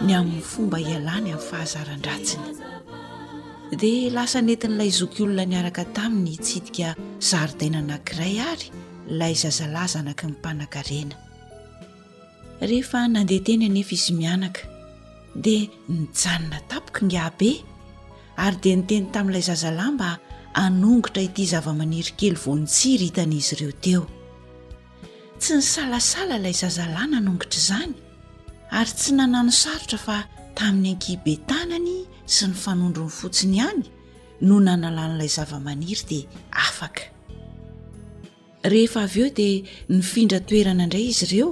ny amin'ny fomba hialany amin'ny fahazaran-dratsiny. Dia lasa nentin'ilay zokiolona niaraka taminy hitsidika zaridaina anankiray àry ilay zazalahy zanaky ny mpanankarena. Rehefa nandeha teny anefa izy mianaka, dia nijanona tapoka ingahibe, ary dia niteny tamin'ilay zazalahy mba hanongotra ity zavamaniry kely voantsiry hitan'izy ireo teo. Tsy nisalasala ilay zazalahy nanongitra izany, ary tsy nananosarotra fa tamin'ny ankihiben-tanany sy ny fanondrony fotsiny ihany no nanalan'ilay zavamaniry dia afaka. Rehefa avy eo dia nifindra toerana indray izy ireo,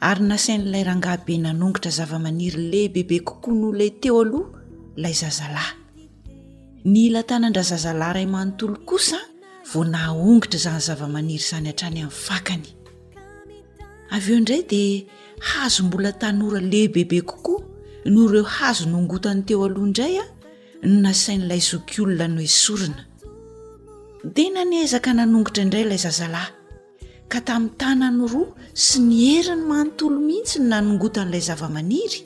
Ary nasain'ilay rangahy be nanongotra zavamaniry lehibebe kokoa noho ilay teo aloha ilay zazalahy. Nila tanan-drazazalahy iray manontolo kosa vao nahongotra izany zavamaniry izany hatrany amin'ny fakany. Avy eo indray dia hazo mbola tanora lehibebe kokoa noho ireo hazo nongotany teo aloha indray a no nasain'ilay zokiolona noesorina. Dia nanezaka nanongotra indray ilay zazalahy. ka tamin'ny tanany roa sy ny heriny manontolo mihitsy ny nanongotan'ilay zavamaniry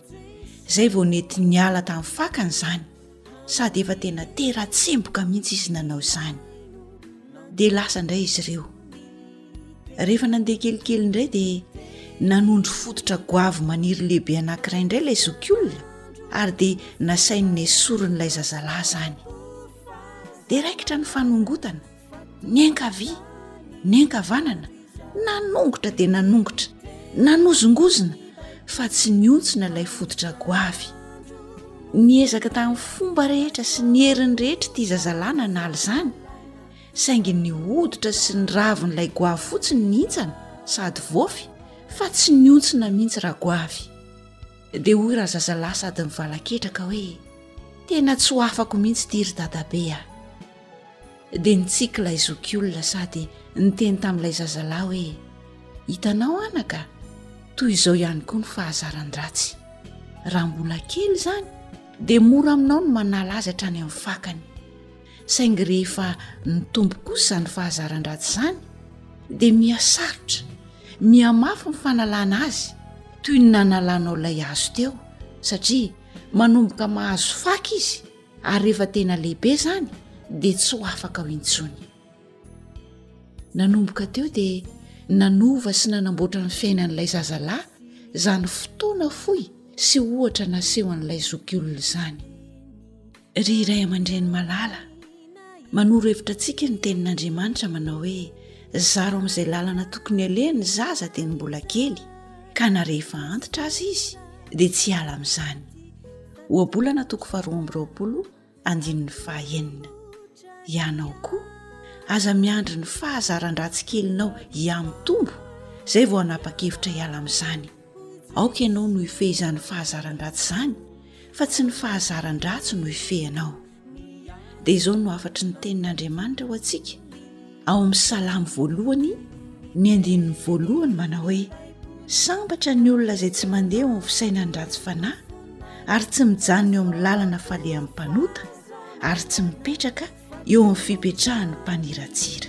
izay vao nety niala tamin'ny fakany izany sady efa tena tera-tsemboka mihitsy izy nanao izany dia lasa indray izy ireo rehefa nandeha kelikely indray dia nanondro fototra goavy maniry lehibe anankiray indray ilay zokiolona ary dia nasain'ny nesorin'ilay zazalahy izany dia raikitra ny fanongotana ny ankavia ny ankavanana nanongotra dia nanongotra nanozongozona fa tsy niontsona ilay fototra goavy ny ezaka tamin'ny fomba rehetra sy ny herin'ny rehetra ity zazalana nala izany saingy ny hoditra sy ny ravin'ilay goavy fotsiny ny intsana sady voafy fa tsy niontsona mihitsy raha goavy dia hoy raha zazalahy sady nyvalaketraka hoe tena tsy ho afako mihitsy ity ry dadabe a dia nitsiky ilay zokiolona sady niteny tamin'ilay zazalahy hoe hitanao anaka toy izao ihany koa ny fahazaran-dratsy raha mbola kely izany dia mora aminao ny manala azy hatrany amin'ny fakany saingy rehefa nitombo kosa izany fahazaran-dratsy izany dia mihasarotra mihamafy ny fanalana azy toy ny nanalanao ilay azo teo satria manomboka mahazo faky izy ary rehefa tena lehibe izany dia tsy ho afaka ao intsony nanomboka teo dia nanova sy nanamboatra ny fiainan'ilay zazalahy izany fotoana fohy sy ohatra naseho an'ilay zoky olona izany ry iray aman-dreny malala manoro hevitra antsika ny tenin'andriamanitra manao hoe zaro amin'izay lalana tokony aleha ny zaza dia ny mbola kely ka na rehefa antitra azy izy dia tsy hiala amin'izany Ohabolana toko faharoa amby roapolo andininy fahaenina. Ianao koa, aza miandry ny fahazaran-dratsy kelinao hiamitombo izay vao hanapa-kevitra hiala amin'izany. Aoka ianao no hifehy izany fahazaran-dratsy izany fa tsy ny fahazaran-dratsy no hifehy anao. dia izao no hafatry ny tenin'andriamanitra ho antsika ao amin'ny salamo voalohany ny andininy voalohany manao hoe sambatra ny olona izay tsy mandeha eo amin'ny fisainany ratsy fanahy ary tsy mijanona eo amin'ny lalana falehan'ny mpanota ary tsy mipetraka eo amin'ny fipetrahan'ny mpaniratsira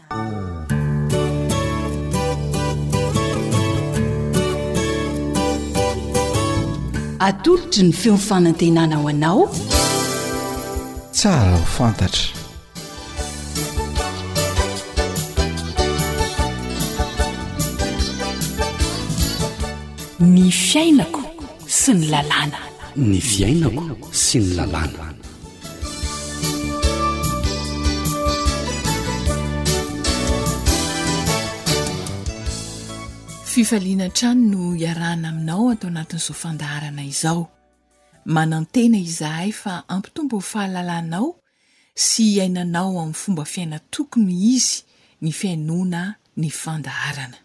Atolotry ny feon'ny fanantenana ho anao. Tsara ho fantatra. Ny fiainako. sy ny lalàna. Ny fiainako sy ny lalàna. Fifaliana hatrany no iarahana aminao ato anatin'izao fandaharana izao. Manantena izahay fa hampitombo ny fahalalanao sy hiainanao amin'ny fomba fiaina tokony izy ny fihainoana ny fandaharana.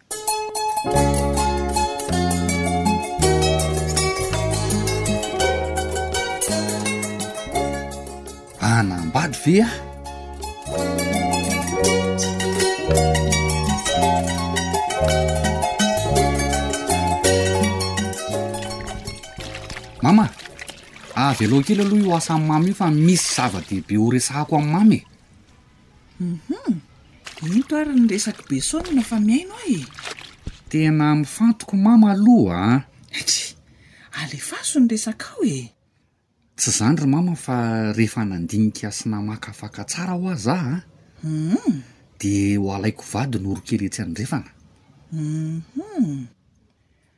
Ana ambady ve aho? Mama, Avelao kely aloha io asan'i Mamy io fa misy zava-dehibe ho resahako amin'i Mamy e! Hum! Into ary ny resak'i Beson io fa mihaino aho e! Tena mifantoka Mamy aloha a! Tsia! Alefaso ny resakao e! Tsy izany ry Mamy fa rehefa nandinika sy namakafaka tsara hoa za a! Hum! Dia ho alaiko vady ny oro kely etsy andrefana. Hum!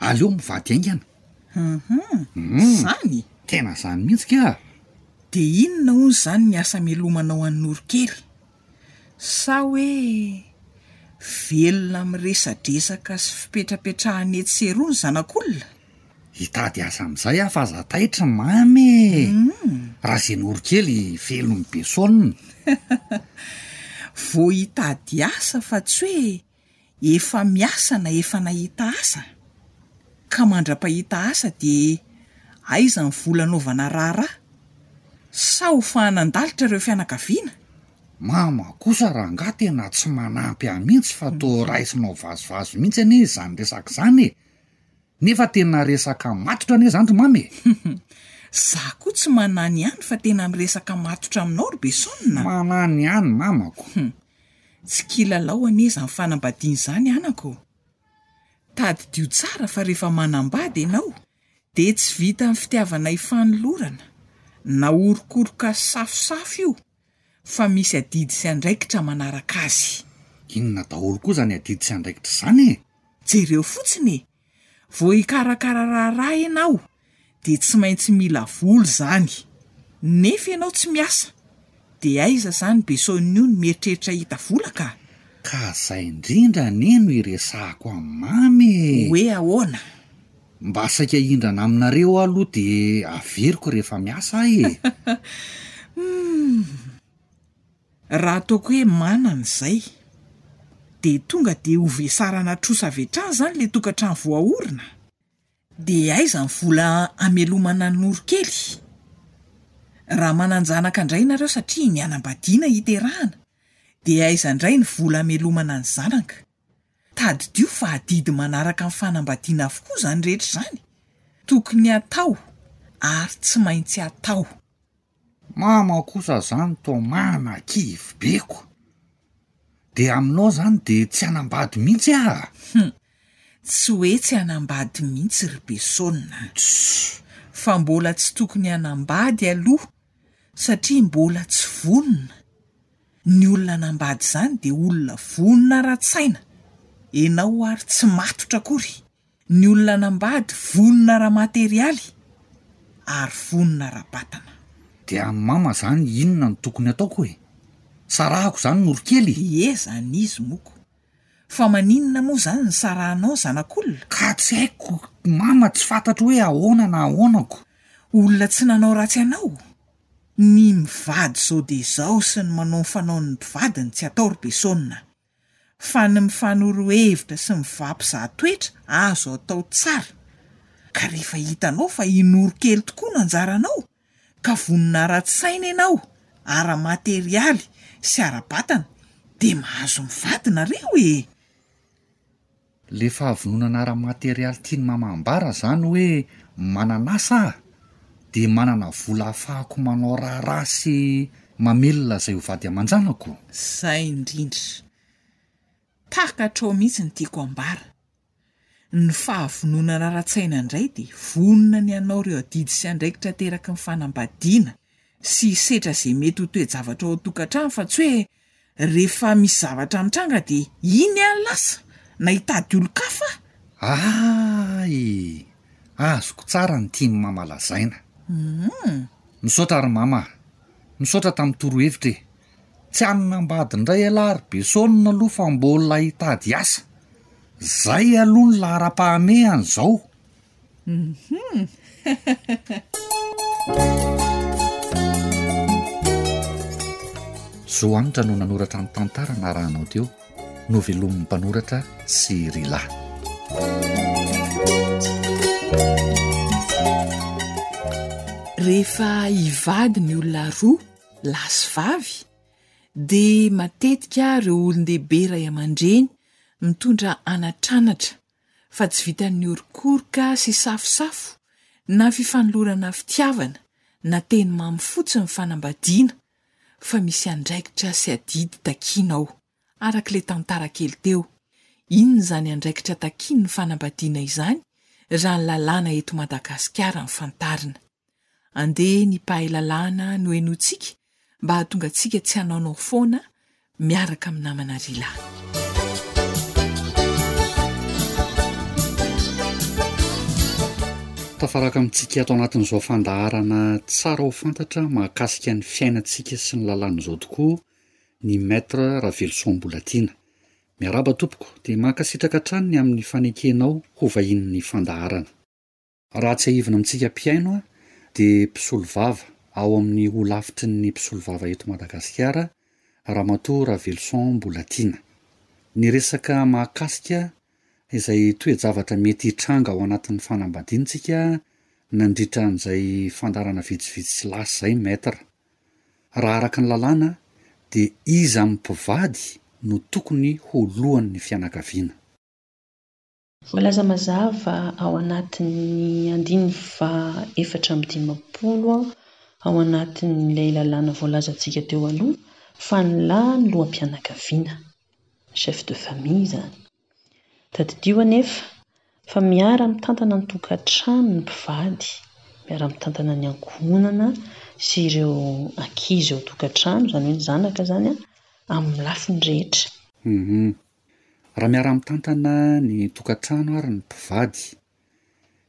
Aleo mivady haingana. Hum, zany? Tena zany mihitsy ka! De inona hono zany ny asa amelomanao an'i Norokely? Sa hoe velona amin'ny resadresaka sy fipetrapetrahana etsy sy eroa ny zanak'olona? Hitady asa amin'izay aho fa aza taitry mamy e! Raha izay Norokely velon'ny be saonina. Vao hitady asa fa tsy hoe Efa miasa na efa nahita asa? Ka mandra-pahita asa dia aiza ny vola anaovana raharaha? Sa ho fahanan-dalitra ireo fianakaviana? Mama kosa rangah tena tsy manampy ahy mihitsy fa toa raisinao vazivazy mihitsy anie izany resaka izany e! Nefa tena resaka matotra anie izany ry mama e! Za koa tsy manany ihany fa tena miresaka matotra aminao ry Beson a! Manany ihany mamako! Tsy kilalao anie izany fanambadiana izany anako ô! Tadidio tsara fa rehefa manambady ianao dia tsy vitan'ny fitiavana ifanolorana na orokoroka safosafo io fa misy adidy sy andraikitra manaraka azy. Inona daholo koa izany adidy sy andraikitra izany e? Jereo fotsiny e! Vao hikarakara raharaha ianao dia tsy maintsy mila vola izany, nefa ianao tsy miasa dia aiza izany besoin-ny io no mieritreritra hahita vola ka! Ka izay indrindra anie no iresahako amin'i Mamy e! Hoe ahoana? Mba saika hindrana aminareo aho aloha dia averiko rehefa miasa aho e! Humm! Raha ataoko hoe manana izay, dia tonga dia ho vesarana trosa avy hatrany izany ilay tokantrano voaorina? Dia aiza ny vola hamelomana ny norokely? Raha manan-janaka indray ianareo satria ny hanambadiana hiterahana, dia aiza indray ny vola hamelomana ny zanaka? Tadidio fa adidy manaraka ny fanambadiana avokoa izany rehetra izany. Tokony atao ary tsy maintsy atao. Mama kosa zany toa mana kivy be ko! De aminao zany de tsy hanambady mihitsy ah! Hum! Tsy hoe tsy hanambady mihitsy ry Besson a! Fa mbola tsy tokony hanambady aloha satria mbola tsy vonona! Ny olona nambady izany dia olona vonona ara-tsaina, enao ary tsy matotra akory, ny olona nambady vonona ara-materialy ary vonona ara-batana. Dia an'i mama izany inona no tokony ataoko e? Sarahako izany no ry kely? Ie izany izy moko. Fa maninona moa izany no sarahanao zanak'olona? Ka tsy haiko mama tsy fantatro hoe ahoana na ahoana ko. Olona tsy nanao ratsy anao? Ny mivady izao dia izao sy ny manao ny fanaon'ny mpivady no tsy atao ry Beson a! Fa ny mifanoro hevitra sy mivampizaha toetra azo atao tsara. Ka rehefa hitanao fa hinoro kely tokoa no anjaranao, ka vonona ara-tsaina ianao, ara-materialy sy ara-batana dia mahazo mivady nareo e! Le fahavononana ara-materialy tian'i mama ambara zany hoe manan'asa ah de manana vola ahafahako manao raharaha sy mamelona zay ho vady aman-janako? Zay indrindra. Takatrao mihitsy ny tiako ambara. Ny fahavononana ara-tsaina indray de vonona ny hanao ireo adidy sy andraikitra ateraky ny fanambadiana sy hisetra zay mety ho toe-javatra ao an-tokantrano fa tsy hoe Rehefa misy zavatra mitranga dia iny any lasa na hitady olon-kafa aho. Ay e! Azoko tsara ny tian'i Mama lazaina. Hum. Misaotra ry Mama a! Misaotra tamin'ny torohevitra e! Tsy hanana ambady indray ialahy ry Besaonina aloha fa mbola hitady asa. Izay aloha ny laharam-pahamehana izao Hum Zo Hanitra no nanoratra ny tantara narahanao teo, novelomin'ny mpanoratra sy ry lahy. Rehefa hivady ny olona roa, lahy sy vavy, dia matetika ireo olon-dehibe ray aman-dreny mitondra anatranatra fa tsy vitan'ny orokoroka sy safosafo na fifanolorana fitiavana na teny mamy fotsiny ny fanambadiana fa misy andraikitra sy adidy takiana ao, arak'ilay tantara kely teo. Inona izany andraikitra takian'ny fanambadiana izany raha ny lalàna eto Madagasikara no fantarina? Andeha ny mpahay lalàna nohenointsika mba hahatonga antsika tsy hanaonao foana miaraka amin'ny namana ry lahy. Tafaraka amintsika ato anatin'izao fandaharana tsara ho fantatra mahakasika ny fiainantsika sy ny lalàn'izao tokoa ny Maître Raveloson Mbolatiana. Miarahaba tompoko, dia mankasitraka hatrany ny amin'ny fanekenao hovahinin'ny fandaharana. Raha tsiahivina amintsika mpihaino dia mpisolovava ao amin'ny Holafitry ny mpisolovava eto Madagasikara Ramatoa Raveloson Mbolatiana. Niresaka mahakasika izay toe-javatra mety hitranga ao anatin'ny fanambadiantsika nandritra an'izay fandaharana vitsivitsy lasa izay Maître. Raha araka ny lalàna dia iza amin'ny mpivady no tokony ho lohan'ny fianakaviana. Voalaza mazava ao anatin'ny andininy faha efatra amby dimampolo ao anatin'ilay lalàna voalazantsika teo aloha fa ny lahy no loham-pianakaviana, chef de famille, izany. Tadidio anefa fa miara-mitantana ny tokantrano ny mpivady, miara-mitantana ny ankohonana sy ireo ankizy ao an-tokantrano, izany hoe ny zanaka izany, amin'ny lafiny rehetra. Raha miara-mitantana ny tokantrano ary ny mpivady,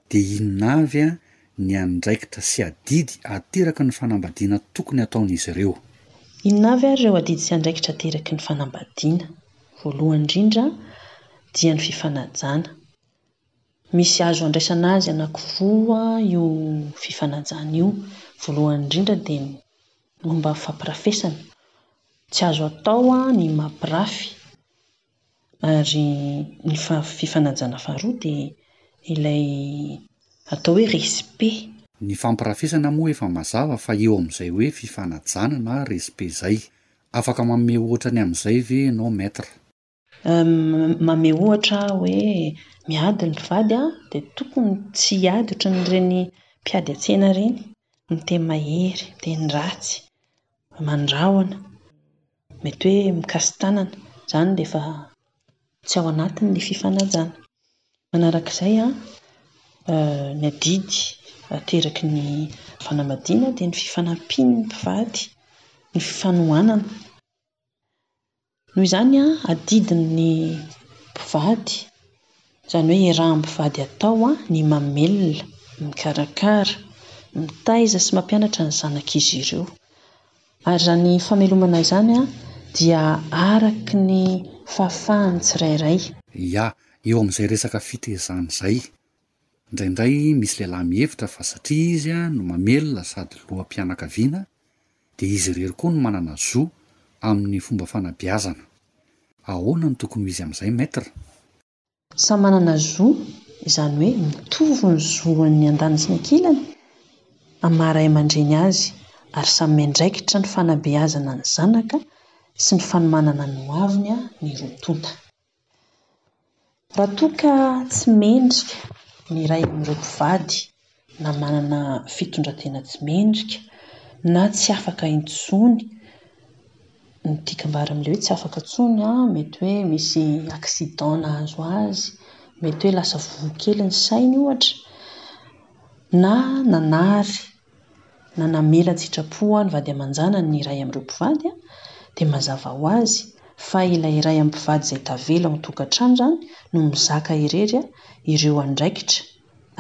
dia inona avy ny andraikitra sy adidy ateraky ny fanambadiana tokony hataon'izy ireo? Inona avy ary ireo adidy sy andraikitra ateraky ny fanambadiana? Voalohany indrindra, dia ny fifanajana. Misy azo andraisana azy anankiroa io fifanajana io. Voalohany indrindra dia ny. Momba ny fampirafesana, tsy azo atao ny mampirafy ary ny fifanajana faharoa dia ilay atao hoe respect. Ny fampirafesana moa efa mazava fa eo amin'izay hoe fifanajana na respect izay. Afaka manome ohatra ny amin'izay ve ianao Maître? Mamehy ohatra aho hoe miady ny mpivady dia tokony tsy hiady ohatran'ireny mpiady an-tsena ireny, miteny mahery, miteny ratsy, mandrahona, mety hoe mikasi-tanana. Izany dia efa tsy ao anatin'ny fifanajana. Manaraka izay ny adidy ateraky ny fanambadiana dia ny fifanampian'ny mpivady, ny fifanohanana. Noho izany, adidin'ny mpivady, izany hoe irahan'ny mpivady atao ny mamelona, mikarakara, mitaiza sy mampianatra ny zanak'izy ireo. Ary izany famelomana izany dia araka ny fahafahan'ny tsirairay. Ia, eo amin'izay resaka fitezana izay. Indraindray misy lehilahy mihevitra fa satria izy no mamelona sady loham-pianakaviana dia izy irery koa no manana zo amin'ny fomba fanabeazana. Ahoana no tokony ho izy amin'izay Maître? Samy manana zo, izany hoe mitovy ny zon'ny andaniny sy ny ankilany amin'ny maha ray aman-dreny azy ary samy miandraikitra ny fanabeazana ny zanaka sy ny fanomanana ny hoaviny ny roa tonta. Raha toa ka tsy mendrika ny iray amin'ireo mpivady na manana fitondran-tena tsy mendrika na tsy afaka intsony, ny dikan-bary amin'ilay hoe tsy afaka intsony, mety hoe misy accident nahazo azy, mety hoe lasa voa kely ny sainy ohatra na nanary na namela an-tsitrapo ho ahy ny vady aman-janany ny iray amin'ireo mpivady, dia mazava ho azy fa ilay iray amin'ny mpivady izay tavela ao an-tokantrano izany no mizaka irery ireo andraikitra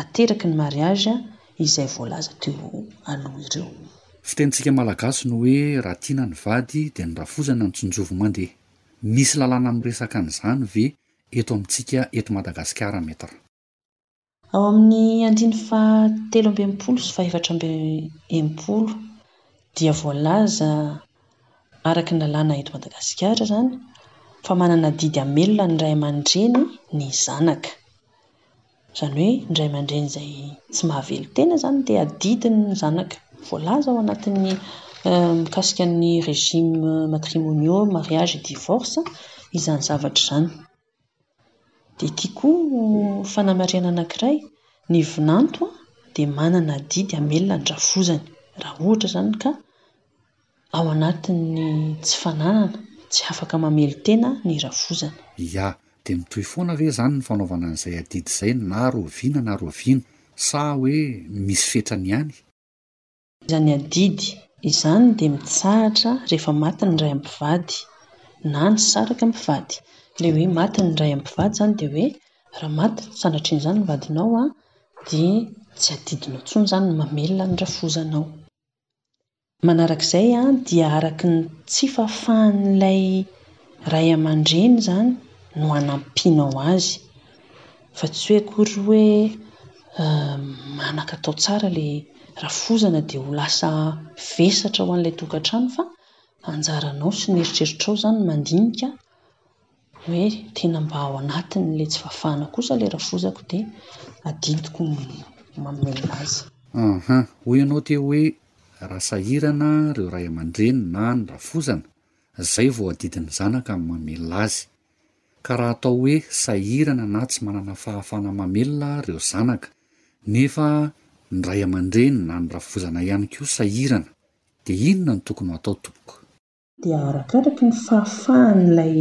ateraky ny mariazy izay voalaza teo aloha ireo. Fitenintsika malagasy no hoe raha tiana ny vady dia ny rafozana no tsinjovy mandeha. Misy lalàna miresaka an'izany ve eto amintsika eto Madagasikara Maître? Ao amin'ny andininy fahatelo amby enimpolo sy fahefatra amby enimpolo dia voalaza araka ny lalàna eto Madagasikara izany fa manana adidy hamelona ny ray aman-dreny ny zanaka. Izany hoe ny ray aman-dreny izay tsy mahavelon-tena izany dia adidiny ny zanaka. Voalaza ao anatin'ny mikasika ny régime matrimoniaux, mariage et divorce izany zavatra izany. Dia ity koa no fanamarihana anankiray, ny vinanto dia manana adidy hamelona ny rafozany, raha ohatra izany ka ao anatin'ny tsy fananana, tsy afaka mamelon-tena ny rafozany. Ya, dia mitohy foana ve izany ny fanaovana an'izay adidy izay na roa vina na roa vina, sa hoe misy fetrany ihany? Izany adidy izany dia mitsahatra rehefa maty ny ray ampivady na ny saraka mpivady. Ilay hoe maty ny ray ampivady izany dia hoe raha maty sanatrin'izany ny vadinao dia tsy adidinao intsony izany ny mamelona ny rafozanao. Manaraka izay dia araka ny tsy fahafahan'ilay ray aman-dreny izany no hanampianao azy. Fa tsy hoe akory hoe manan-katao tsara ilay rafozana dia ho lasa vesatra ho an'ilay tokantrano fa anjaranao sy ny eritreritrao izany no mandinika hoe tena mba ao anatin'ilay tsy fahafahana kosa ilay rafozako dia adidiko ny mamelona azy. Aha, hoy ianao teo hoe raha sahirana ireo ray aman-dreny na ny rafozana, izay vao adidin'ny zanaka ny mamelona azy. Ka raha atao hoe sahirana na tsy manana fahafana mamelona reo zanaka, nefa ny ray aman-dreny na ny rafozana ihany koa sahirana, dia inona no tokony ho atao tompoko? Dia arakaraky ny fahafahan'ilay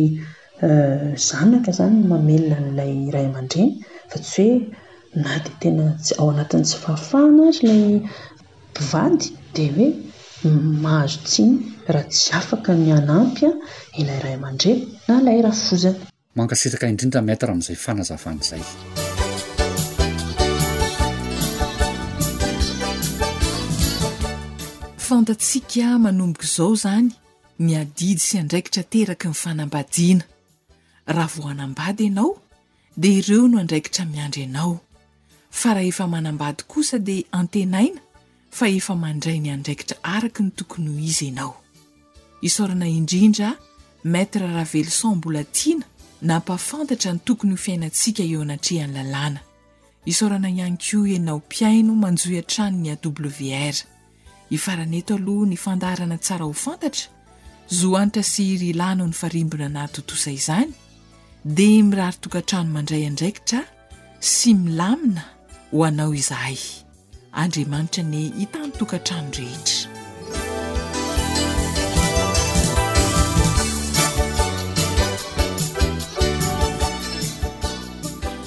zanaka izany ny mamelona an'ilay ray aman-dreny, fa tsy hoe na dia tena ao anatin'ny tsy fahafahana aza ilay Mpivady dia hoe mahazo tsiny raha tsy afaka ny hanampy ilay ray aman-dreny na ilay rafozana. Mankasitraka indrindra Maître amin'izay fanazavana izay. Fantatsika manomboka izao izany ny adidy sy andraikitra ateraky ny fanambadiana. Raha vao hanambady ianao dia ireo no andraikitra miandry anao, fa raha efa manambady kosa dia antenaina fa efa mandray ny andraikitra araka ny tokony ho izy ianao. Isaorana indrindra Maître Ravelison mbola tiana nampahafantatra ny tokony ho fiainantsika eo anatrehan'ny lalàna. Isaorana ihany koa ianao mpihaino manjohy hatrany ny AWR. Hifarana eto aloha ny fandaharana Tsara ho fantatra, Zo Hanitra sy Hery Ilano ny farimbona nahatontosa izany, dia mirary tokantrano mandray andraikitra sy milamina ho anao izahay. Andriamanitra anie hita ny tokantrano rehetra.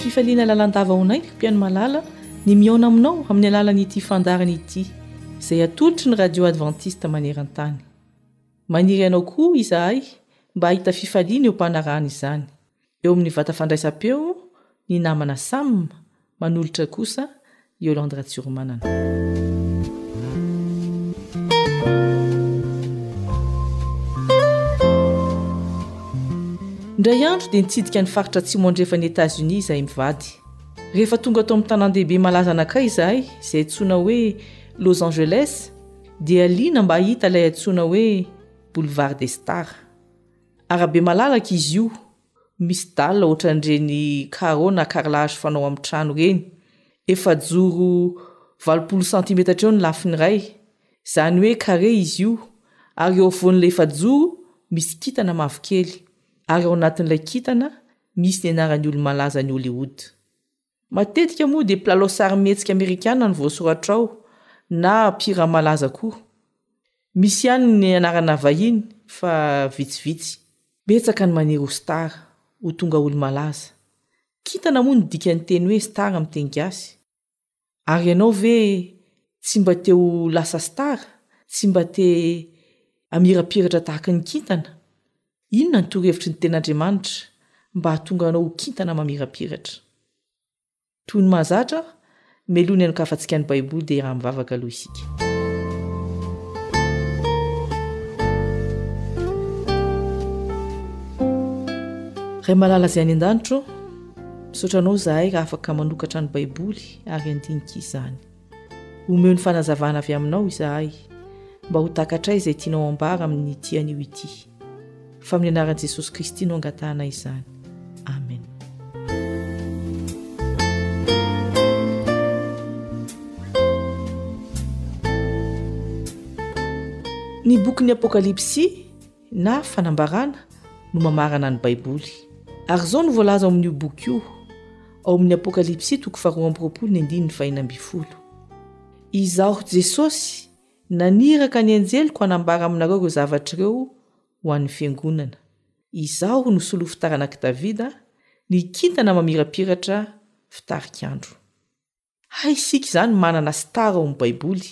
Fifaliana lalandava ho anay, mpihaino malala, ny mihaona aminao amin'ny alalan'ity fandaharana ity, izay atolotry ny Radio Adventiste maneran-tany. Maniry anao koa izahay mba hahita fifaliana eo am-panarahana izany. Eo amin'ny vata fandraisam-peo ny namana Sam, manolotra kosa Yolande Ratsiromanana. Indray andro dia nitsidika ny faritra atsimo andrefan'i Etazonia izahay mivady. Rehefa tonga tao amin'ny tanàn-dehibe malaza anankiray izahay izay antsoina hoe Los Angeles dia liana mba hahita ilay antsoina hoe Boulevard des Stars. Arabe malalaka izy io, misy dalle ohatran'ireny carreaux na carrelage fanao amin'ny trano ireny. Efajoro valopolo santimetatra eo ny lafiny iray, izany hoe carré izy io, ary eo afovoan'ilay efajoro misy kintana mavokely, ary ao anatin'ilay kintana misy ny anaran'ny olo-malaza any Hollywood. Matetika moa dia mpilalao sarimihetsika amerikana no voasoratra ao na mpihira malaza koa. Misy ihany ny anarana vahiny fa vitsivitsy. Betsaka ny maniry ho star, ho tonga olo-malaza. Kintana moa ny dikan'ny teny hoe star amin'ny teny gasy. Ary ianao ve tsy mba te ho lasa star, tsy mba te hamirapiratra tahaka ny kintana? Inona no torohevitry ny Tenin'Andriamanitra mba hahatonga anao ho kintana mamirapiratra? Toy ny mahazatra aho, meloha ny hanokafantsika ny Baiboly dia iaraha-mivavaka aloha isika. Ray malala izay any an-danitro, misaotra anao izahay raha afaka manokatra ny Baiboly ary handinika izany. Omeo ny fanazavana avy Aminao izahay, mba ho takatray izay tianao hambara amin'ity anio ity. Fa amin'ny anaran'i Jesosy Kristy no angatahanay izany. Amen. Ny bokin'ny Apokalypsy. na fanambarana no mamarana ny Baiboly. Ary izao no voalaza ao amin'io boky io, ao amin'ny Apokalypsy toko faharoa amby roapolo ny andininy fahiny ambin'ny folo, Izaho Jesosy naniraka ny anjeliko hanambara aminareo ireo zavatra ireo ho an'ny fiangonana. Izaho no solofo taranak'i Davida, ny kintana mamirapiratra fitarik'andro. Hay isika izany manana star ao amin'ny baiboly,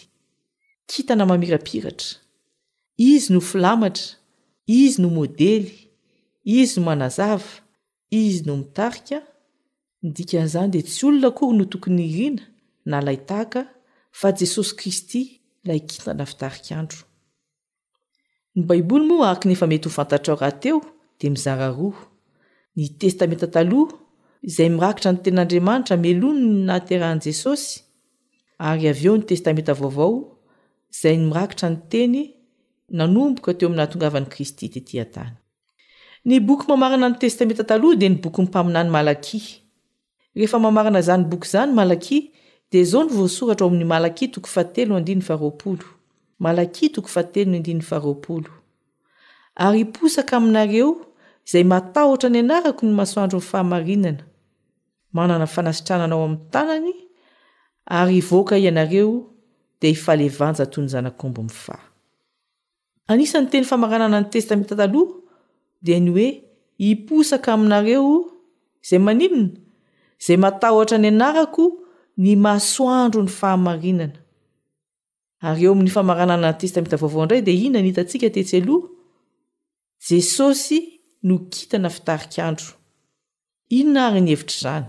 kintana mamirapiratra. Izy no filamatra, izy no modely, izy no manazava, izy no mitarika, ny dikan'izany dia tsy olona akory no tokony hiriana na ilay tahaka fa Jesosy Kristy ilay kintana fitarik'andro. Ny Baiboly moa araka ny efa mety ho fantatrao rahateo dia mizara roa, ny Testamenta Taloha izay mirakitra ny tenin'Andriamanitra mialoha ny nahaterahan'i Jesosy ary avy eo ny Testamenta Vaovao izay ny mirakitra ny teny nanomboka teo amin'ny nahatongavan'i Kristy tetỳ an-tany. Ny boky mamarana ny Testamenta Taloha dia ny bokin'ny mpaminany Malakia. Rehefa mamarana izany boky izany Malakia dia izao no voasoratra ao amin'ny Malakia toko fahatelo no andininy faharoapolo. Malakia toko fahatelo no andininy faharoapolo. Ary hiposaka aminareo izay matahotra ny anarako ny masoandron'ny fahamarinana. Manana fanasitranana ao amin'ny tanany ary hivoaka ianareo dia hifalevanja toy ny zanak'omby mifaha. Anisan'ny teny famaranana ny Testamenta Taloha dia ny hoe hiposaka aminareo izay maninona? Izay matahotra ny anarako ny masoandron'ny fahamarinana. Ary eo amin'ny famaranana ny Testamenta Vaovao indray dia inona no hitantsika tetsy aloha? Jesosy no kintana fitarik'andro. Inona ary ny hevitr'izany?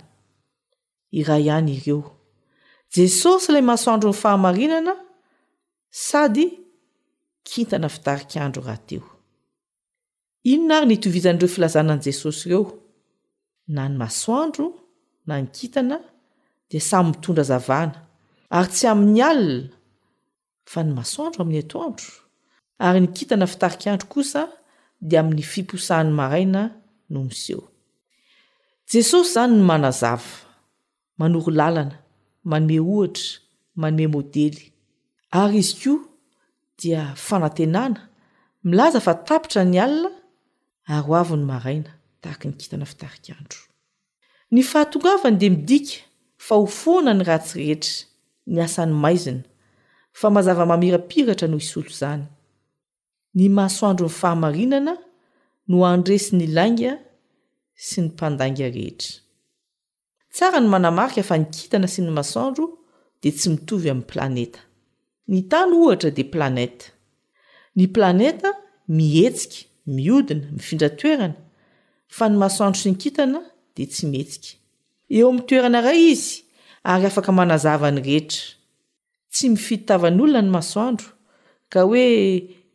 Iray ihany ireo. Jesosy ilay masoandron'ny fahamarinana sady kintana fitarika andro rahateo. Inona ary ny itovizan'ireo filazana an'i Jesosy ireo? Na ny masoandro na ny kintana dia samy mitondra hazavana, ary tsy amin'ny alina fa ny masoandro amin'ny atoandro, ary ny kintana fitarik'andro kosa dia amin'ny fiposahan'ny maraina no miseho. Jesosy izany no manazava, manoro lalana, manome ohatra, manome modely. Ary izy koa dia fanantenana, milaza fa tapitra ny alina ary ho avy ny maraina, tahaky ny kintana fitarik'andro. Ny fahatongavany dia midika fa ho foana ny ratsy rehetra, ny asan'ny maizina, fa mazava mamirapiratra no hisolo izany. Ny masoandron'ny fahamarinana no handresy ny lainga sy ny mpandainga rehetra. Tsara ny manamarika fa ny kintana sy ny masoandro dia tsy mitovy amin'ny planeta. Ny tany ohatra dia planète. Ny planète mihetsika, miodina, mifindra toerana, fa ny masoandro sy ny kintana dia tsy mihetsika. Eo amin'ny toerana iray izy ary afaka manazava ny rehetra. Tsy mifidy tavan'olona ny masoandro, ka hoe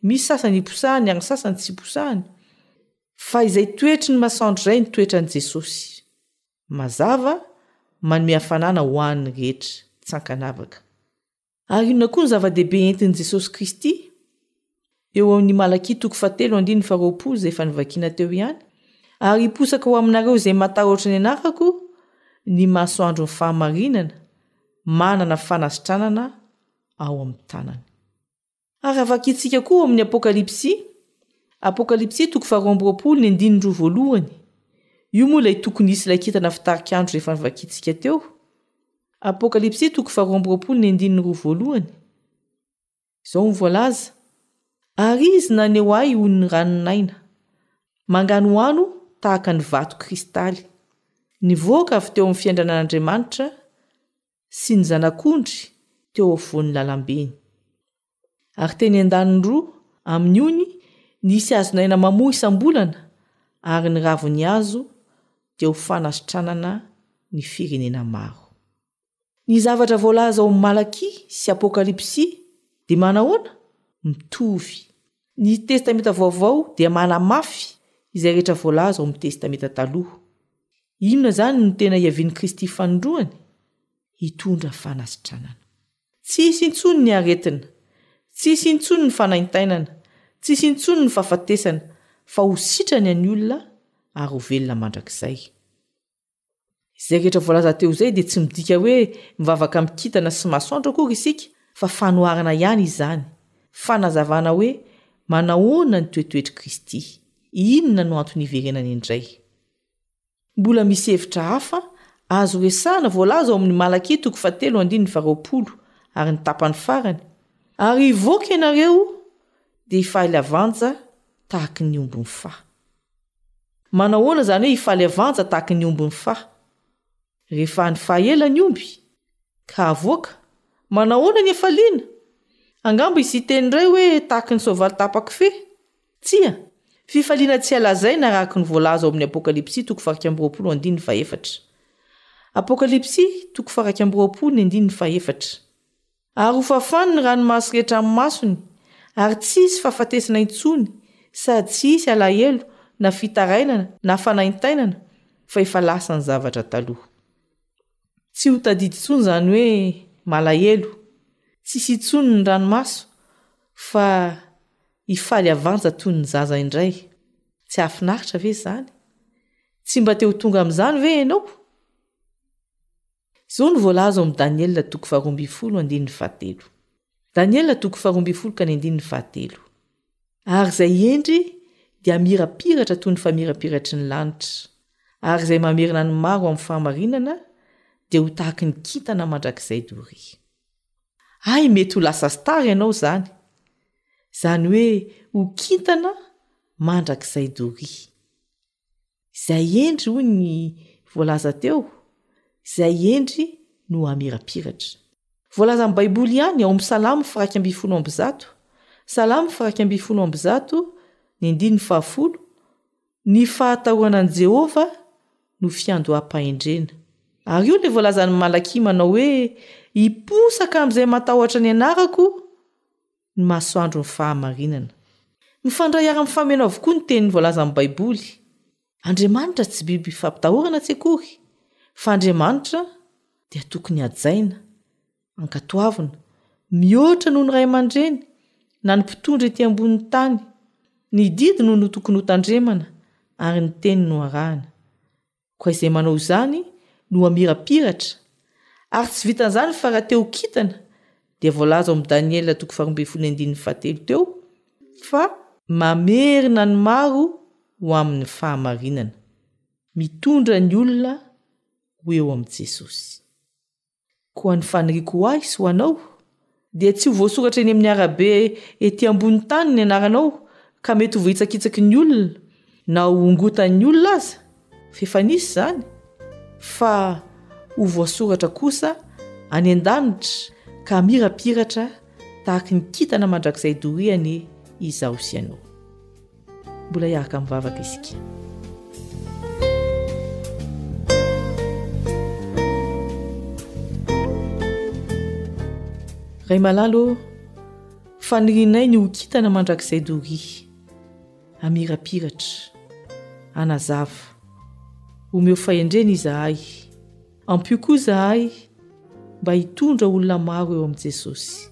misy sasany iposahany ary ny sasany tsy iposahany. Fa izay toetry ny masoandro izay ny toetran'i Jesosy. Mazava, manome hafanana ho an'ny rehetra, tsy ankanavaka. Ary inona koa ny zava-dehibe entin'i Jesosy Kristy? Eo amin'ny Malakia toko fahatelo andininy faharoapolo izay efa novakiana teo ihany, ary hiposaka ho aminareo izay matahotra ny anarako ny masoandron'ny fahamarinana, manana fanasitranana ao amin'ny tanany. Ary raha vakintsika koa ao amin'ny Apokalypsy, Apokalypsy toko faharoa amby roapolo ny andininy roa voalohany, io moa ilay toko nisy ilay kintana fitarik'andro rehefa novakintsika teo, Apokalypsy toko faharoa amby roapolo ny andininy roa voalohany, izao no voalaza, Ary Izy naneho ahy ho ny ranon'aina, manganohano tahaka ny vato kristaly, nivoaka avy teo amin'ny fiandrianan'Andriamanitra, sy ny zanak'ondry teo afovoan'ny lalambeny. Ary teny an-daniny roa amin'ny ony nisy hazon'aina mamoa isam-bolana ary ny raviny hazo dia ho fanasitranana ny firenena maro. Ny zavatra voalaza ao amin'ny Malakia sy Apokalypsy dia manahoana? Mitovy Ny Testamenta Vaovao dia manamafy izay rehetra voalaza ao amin'ny Testamenta Taloha. Inona izany no tena iavian'i Kristy fanindroany? Hitondra fanasitranana. Tsy hisy intsony ny aretina, tsy hisy intsony ny fanaintainana, tsy hisy intsony ny fahafatesana, fa ho sitrany ny olona ary ho velona mandrakizay. Izay rehetra voalaza teo izay dia tsy midika hoe mivavaka amin'ny kintana sy masoandro akory isika fa fanoharana ihany izany, fanazavana hoe manahoana ny toetoetr'i Kristy, inona no antony hiverenany indray. Mbola misy hevitra hafa azo resahana voalaza ao amin'ny Malakia toko fahatelo andininy faharoapolo ary ny tapany farany, Ary hivoaka ianareo dia hifaly havanja tahaky ny omby mifaha. Manahoana izany hoe hifaly havanja tahaka ny omby ny faha? Rehefa nifaha ela ny omby, ka havoaka, manahoana ny hafaliana? Angamba hisy hiteny indray hoe tahaka ny soavaly tapa-kofehy? Tsia, fifaliana tsy halazaina araka ny voalaza ao amin'ny Apokalypsy toko faha iraika amby roapolo andininy faha efatra. Apokalypsy toko faha iraika amby roapolo ny andininy faha efatra. Ary hofafany ny ranomaso rehetra amin'ny masony, ary tsy hisy fahafatesana intsony, sady tsy hisy alahelo, na fitarainana, na fanaintainana, fa efa lasa ny zavatra taloha. Tsy ho tadidy intsony izany hoe malahelo, tsy hisy intsony ny ranomaso, fa hifaly havanja toy ny zaza indray. Tsy hahafinaritra ve izany? Tsy mba te ho tonga amin'izany ve ianao? Izao no voalaza ao amin'ny Daniela toko faharoa ambin'ny folo andininy fahatelo. Daniela toko faharoa ambin'ny folo ka ny andininy fahatelo. Ary izay hendry dia hamirapiratra toy ny famirapiratry ny lanitra, ary izay mamerina ny maro amin'ny fahamarinana dia ho tahaky ny kintana mandrakizay doria. Hay mety ho lasa star ianao izany, izany hoe ho kintana mandrakizay doria. izay endry hoy ny voalaza teo izay endry no amirapiratra voalazan'ny baiboly ihany ao amin'ny salamo faraika ambin'ny folo amby zato salamo faraika ambin'ny folo amby zato ny andininy fahafolo ny fahatahorana an'i jehovah no fiandoham-pahendrena ary io ilay voalazan'ny malakia manao hoe hiposaka amin'izay matahotra ny anarako ny masoandron'ny fahamarinana. Mifandray ary mifameno avokoa ny teniny voalazan'ny Baiboly. Andriamanitra tsy biby ifampitahorana tsy akory, fa Andriamanitra dia tokony hajaina, ankatoavina, mihoatra noho ny ray aman-dreny na ny mpitondra ety ambonin'ny tany. Ny didy no tokony hotandremana, ary ny teny no arahana. Koa izay manao izany no hamirapiratra. Ary tsy vitan'izany fa raha te ho kintana dia voalaza ao amin'ny Daniela toko faharoa ambin'ny folo ny andininy fahatelo teo fa mamerina ny maro ho amin'ny fahamarinana. Mitondra ny olona ho eo amin'i Jesosy. Koa ny faniriako ho ahy sy ho anao dia tsy ho voasoratra eny amin'ny arabe ety ambonin'ny tany ny anaranao ka mety ho vohitsakitsaky ny olona na ho hongotan'ny olona aza, fa efa nisy izany, fa ho voasoratra kosa any an-danitra ka hamirapiratra tahaky ny kintana mandrakizay doriany izaho sy ianao. Mbola hiaraka mivavaka isika. Ray malalo, fanirinay ny ho kitana mandrakizay doria, amirapiratra, anazava. Omeo fahendrena izahay, ampio koa izahay mba hitondra olona maro eo amin'i Jesosy.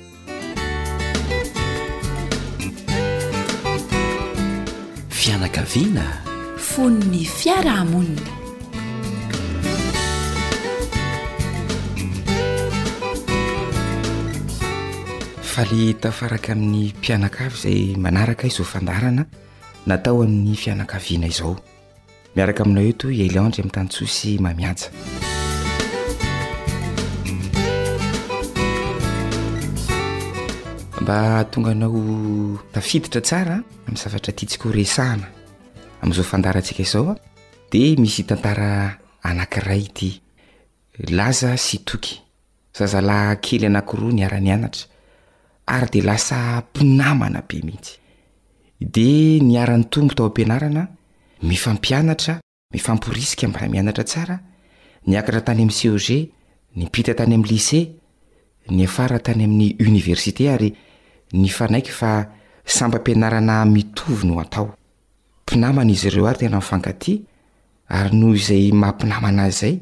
Fianakaviana fon'ny fiarahamonina. Faly tafaraka amin'ny mpianakavy izay manaraka izao fandaharana natao amin'ny fianakaviana izao. Miaraka aminao eto i Elian ndry Mitantsoa sy Mamihaja. mba tonga anao tafiditra tsara amin'ny zavatra tiantsika ho resahana amin'izao fandarantsika izao a dia misy tantara anankiray ity laza sy toky Zazalahy kely anankiroa niara-nianatra ary dia lasa mpinamana be mihitsy. Dia niara-nitombo tao am-pianarana, mifampianatra, mifamporisika mba mianatra tsara, niakatra tany amin'ny CEG, niampita tany amin'ny lycée, niafara tany amin'ny université ary nifanaiky fa sampam-pianarana mitovy no atao. mpinamana izy ireo ary tena mifankatia ary noho izay maha-mpinamana azy izay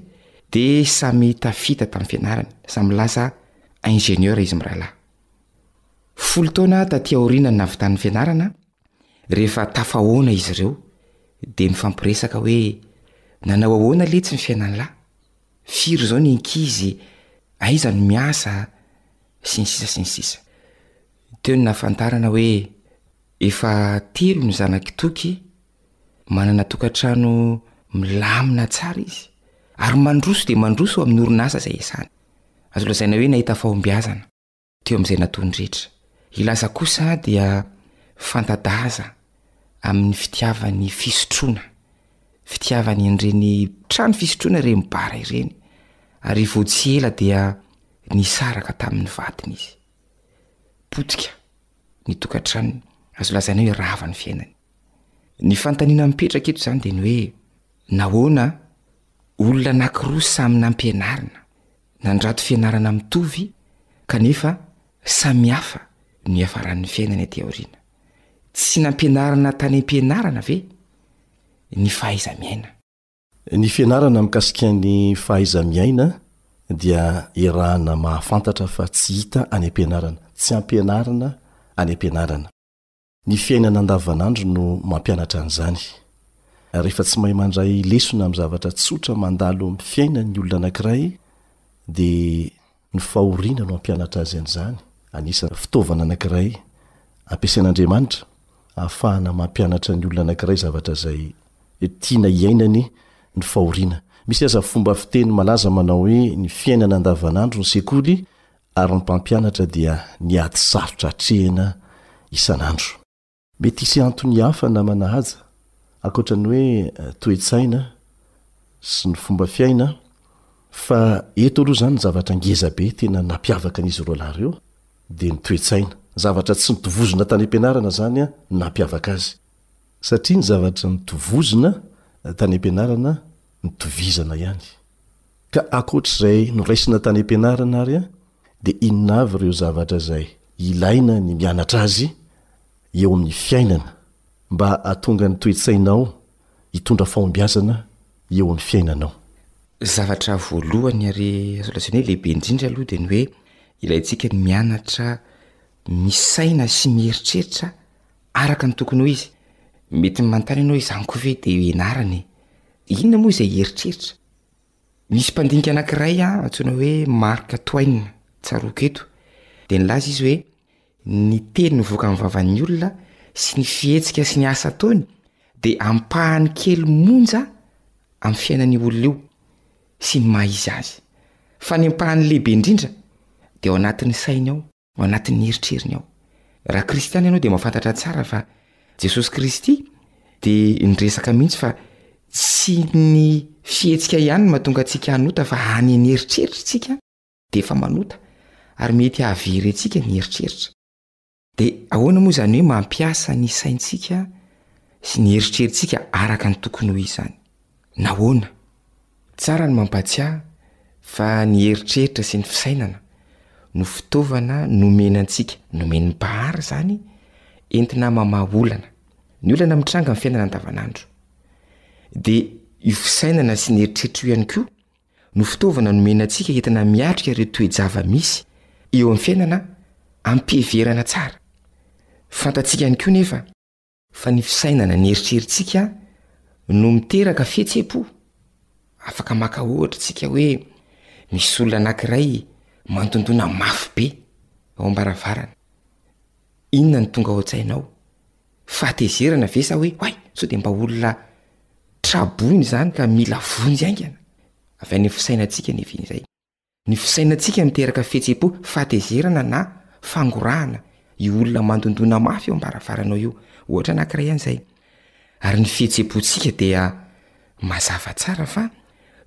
dia samy tafita tamin'ny fianarany, samy lasa ingénieur izy mirahalahy. Folo taona taty aoriana ny navitan'ny fianarana, rehefa tafahoana izy ireo dia mifampiresaka hoe nanao ahoana letsy ny fiainan'lah, firy izao ny ankizy, aiza no miasa, sy ny sisa sy ny sisa. Teo ny nahafantarana hoe efa telo ny zanak'i Toky, manana tokantrano milamina tsara izy ary mandroso dia mandroso amin'ny orinasa izay isany. Azo lazaina hoe nahita fahombiazana teo amin'izay nataony rehetra. I Laza kosa dia fanta-daza amin'ny fitiavany fisotroana, fitiavany an'ireny trano fisotroana ireny bar ireny ary vao tsy ela dia nisaraka tamin'ny vadiny izy. potika ny tokantranony, azo lazaina hoe rava ny fiainany. Ny fanontaniana mipetraka eto izany dia ny hoe nahoana olona anankiroa samy nampianarina, nandrato fianarana mitovy kanefa samy hafa no iafaran'ny fiainany aty aoriana. Tsy nampianarina tany am-pianarana ve ny fahaiza-miaina? Ny fianarana mikasika ny fahaiza-miaina dia iarahana mahafantatra fa tsy hita any am-pianarana, tsy ampianarina any am-pianarana. Ny fiainana andavanandro no mampianatra an'izany. Rehefa tsy mahay mandray lesona amin'ny zavatra tsotra mandalo amin'ny fiainan'ny olona anankiray dia. Ny fahoriana no hampianatra azy an'izany. Anisan'ny fitaovana anankiray ampiasain'Andriamanitra ahafahana mampianatra ny olona anankiray zavatra izay tiana hiainany ny fahoriana. Misy aza fomba fiteny malaza manao hoe ny fiainana andavanandro ny sekoly ary ny mpampianatra dia ny ady sarotra atrehina isan'andro. Mety hisy antony hafa namana aza, ankoatra ny hoe toe-tsaina sy ny fomba fiaina, fa eto aloha izany ny zavatra ngeza be tena nampiavaka an'izy roa lahy ireo dia ny toe-tsaina. Zavatra tsy nitovozina tany am-pianarana izany no nampiavaka azy. Satria ny zavatra nitovozina tany am-pianarana nitovizana ihany. Ka ankoatra izay noraisina tany am-pianarana ary, dia inona avy ireo zavatra izay ilaina ny mianatra azy eo amin'ny fiainana mba hahatonga ny toe-tsainao hitondra fahombiazana eo amin'ny fiainanao? Zavatra voalohany ary azo lazaina hoe lehibe indrindra aloha dia ny hoe ilaintsika ny mianatra misaina sy mieritreritra araka ny tokony ho izy. Mety manontany ianao hoe izany koa ve dia ianarana e? Inona moa izay hieritreritra? Misy mpandinika anankiray antsoina hoe Mark Twain, tsaroako eto, dia nilaza izy hoe ny teny mivoaka amin'ny vavan'ny olona sy ny fihetsika sy ny asa ataony dia ampahany kely monja amin'ny fiainan'io olona io sy ny maha izy azy, fa ny ampahany lehibe indrindra dia ao anatin'ny sainy ao. ao anatin'ny eritreriny ao. Raha kristiana ianao dia mahafantatra tsara fa Jesosy Kristy dia niresaka mihitsy fa tsy ny fihetsika ihany no mahatonga antsika hanota fa any ny eritreritra isika dia efa manota ary mety hahavery antsika ny eritreritra. Dia ahoana moa izany hoe mampiasa ny saintsika sy ny eritreritsika araka ny tokony ho izy izany? Nahoana? Tsara ny mampahatsiahy fa ny eritreritra sy ny fisainana no fitaovana nomeny antsika, nomen'ny Mpahary izany, entina mamaha olana. Ny olana mitranga amin'ny fiainana andavanandro, dia io fisainana sy ny eritreritra io ihany koa no fitaovana nomeny antsika entina miatrika ireo toe-java-misy eo amin'ny fiainana ampiheverana tsara. Fantatsika ihany koa nefa. Fa ny fisainana, ny eritreritsika no miteraka fihetse-po. Afaka maka ohatra tsika hoe misy olona anankiray mandondona mafy be ao am-baravarana. Inona no tonga ao an-tsainao? Fahatezerana ve sa hoe oay, sao dia mba olona tra-boina izany ka mila vonjy haingana? Avy any amin'ny fisainantsika anefa izay. Ny fisainantsika miteraka fihetsem-po fahatezerana na fangorahana io olona mandondona mafy eo am-baravaranao io, ohatra anankiray ihany izay. Ary ny fihetsem-pontsika dia mazava tsara fa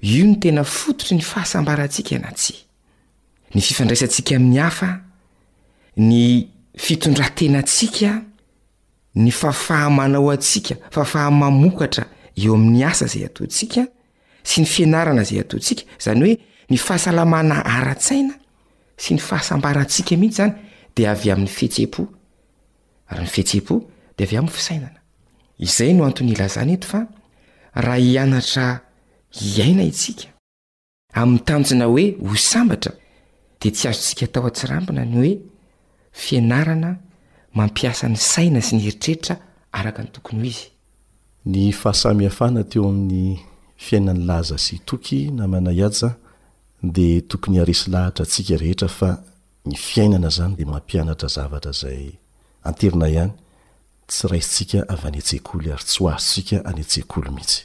io no tena fototry ny fahasambarantsika na tsia. Ny fifandraisantsika amin'ny hafa, ny fitondran-tenantsika, ny fahafaha-manao antsika, fahafaha-mamokatra eo amin'ny asa izay ataontsika, sy ny fianarana izay ataontsika, izany hoe ny fahasalamana ara-tsaina sy ny fahasambarantsika mihitsy izany dia avy amin'ny fihetseham-po, ary ny fihetseham-po dia avy amin'ny fisainana. Izay no antony ilazana eto fa raha hianatra hiaina isika amin'ny tanjona hoe ho sambatra dia tsy azontsika atao an-tsirambina ny hoe fianarana mampiasa ny saina sy ny heritreritra araka ny tokony ho izy. Ny fahasamihafana teo amin'ny fiainan'i Laza sy Toky namana Ihaja dia tokony haharesy lahatra antsika rehetra fa ny fiainana izany dia mampianatra zavatra izay anterina ihany, tsy raisintsika avy any an-tsekoly ary tsy ho azontsika any an-tsekoly mihitsy.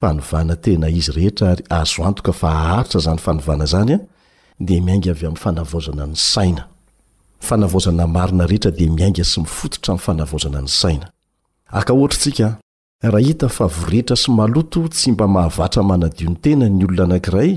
fanovana tena izy rehetra ary azo antoka fa haharitra izany fanovana izany an, dia miainga avy amin'ny fanavaozana ny saina. Ny fanavaozana marina rehetra dia miainga sy mifototra amin'ny fanavaozana ny saina. Aka ohatra isika, raha hita fa voretra sy maloto tsy mba mahavatra manadio ny tenany ny olona anankiray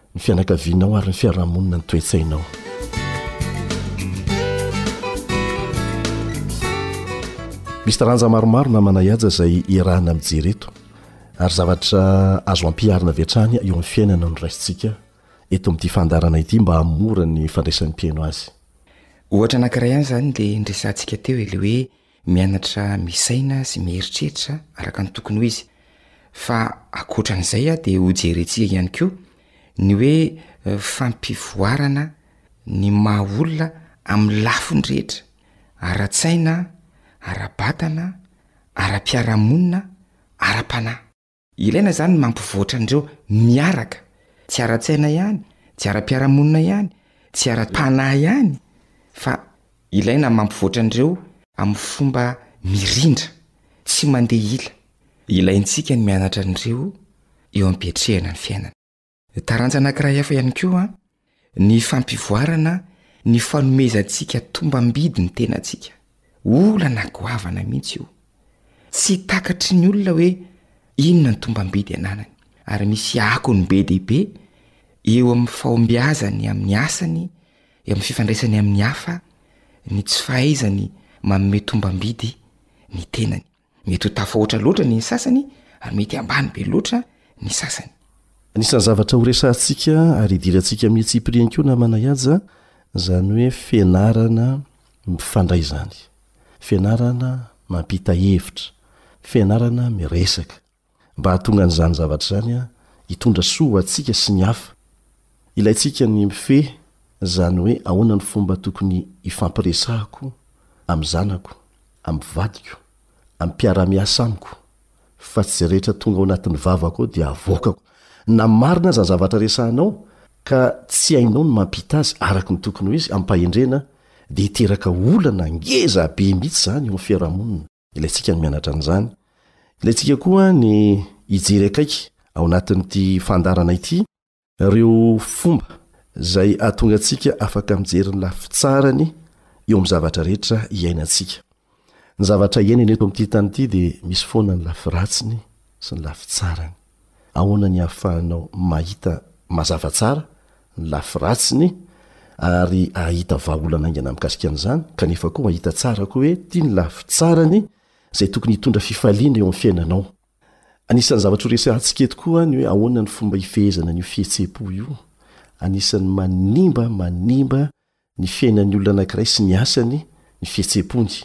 ny fianakavianao ary ny fiarahamonina ny toe-tsainao. Misy taranja maromaro namana ihajy izay iarahana mijery eto ary zavatra azo ampiharina avy hatrany eo amin'ny fiainana no raisintsika eto amin'ity fandarana ity mba hamora ny fandraisan'ny mpihaino azy. Ohatra anankiray ihany izany dia ndresantsika teo ilay hoe Mianatra misaina sy mieritreritra araka ny tokony ho izy. Fa ankoatra an'izay dia hojerentsika ihany koa ny hoe fampivoarana ny maha olona amin'ny lafiny rehetra, ara-tsaina, ara-batana, ara-piarahamonina, ara-panahy. Ilaina izany ny mampivoatra an'ireo miaraka, tsy ara-tsaina ihany, tsy ara-piarahamonina ihany, tsy ara-panahy ihany, fa ilaina ny mampivoatra an'ireo amin'ny fomba mirindra, tsy mandeha ila. Ilaintsika ny mianatra an'ireo eo am-piatrehana ny fiainana. Taranja anankiray hafa ihany koa ny fampivoarana ny fanomezantsika tombam-bidy ny tenantsika. Olana goavana mihitsy io. Tsy takatry ny olona hoe inona ny tombam-bidy ananany, ary misy akony be dia be eo amin'ny fahombiazany amin'ny asany, eo amin'ny fifandraisany amin'ny hafa, ny tsy fahaizany manome tombam-bidy ny tenany. Mety ho tafahoatra loatra ny sasany ary mety ambany be loatra ny sasany. Anisan'ny zavatra horesahantsika ary hidirantsika amin'ny tsipiriany koa namana Yaja izany hoe fianarana mifandray izany, fianarana mampita hevitra, fianarana miresaka. mba hahatonga an'izany zavatra izany hitondra soa ho antsika sy ny hafa. Ilaintsika ny mifehy izany hoe ahoana ny fomba tokony hifampiresahako amin'ny zanako, amin'ny vadiko, amin'ny mpiara-miasa amiko, fa tsy izay rehetra tonga ao anatin'ny vavako ao dia avoakako, na marina aza ny zavatra resahanao ka tsy hainao ny mampita azy araka ny tokony ho izy amim-pahendrena dia hiteraka olana ngeza be mihitsy izany eo amin'ny fiarahamonina. ilaintsika ny mianatra an'izany ilaintsika koa ny hijery akaiky ao anatin'ity fandarana ity ireo fomba izay ahatonga antsika afaka mijery ny lafi tsarany eo amin'ny zavatra rehetra iainantsika ny zavatra iainana eto amin'ity tany ity dia misy foana ny lafi ratsiny sy ny lafi tsarany Ahoana ny ahafahanao mahita mazava tsara ny lafy ratsiny ary hahita vahaolana haingana mikasika an'izany, kanefa koa hahita tsara koa hoe ity ny lafy tsarany izay tokony hitondra fifaliana eo amin'ny fiainanao? Anisan'ny zavatra horesahantsika eto koa ny hoe ahoana ny fomba hifehezana an'io fihetseham-po io, anisan'ny manimba manimba ny fiainan'ny olona anankiray sy ny asany, ny fihetsem-pony.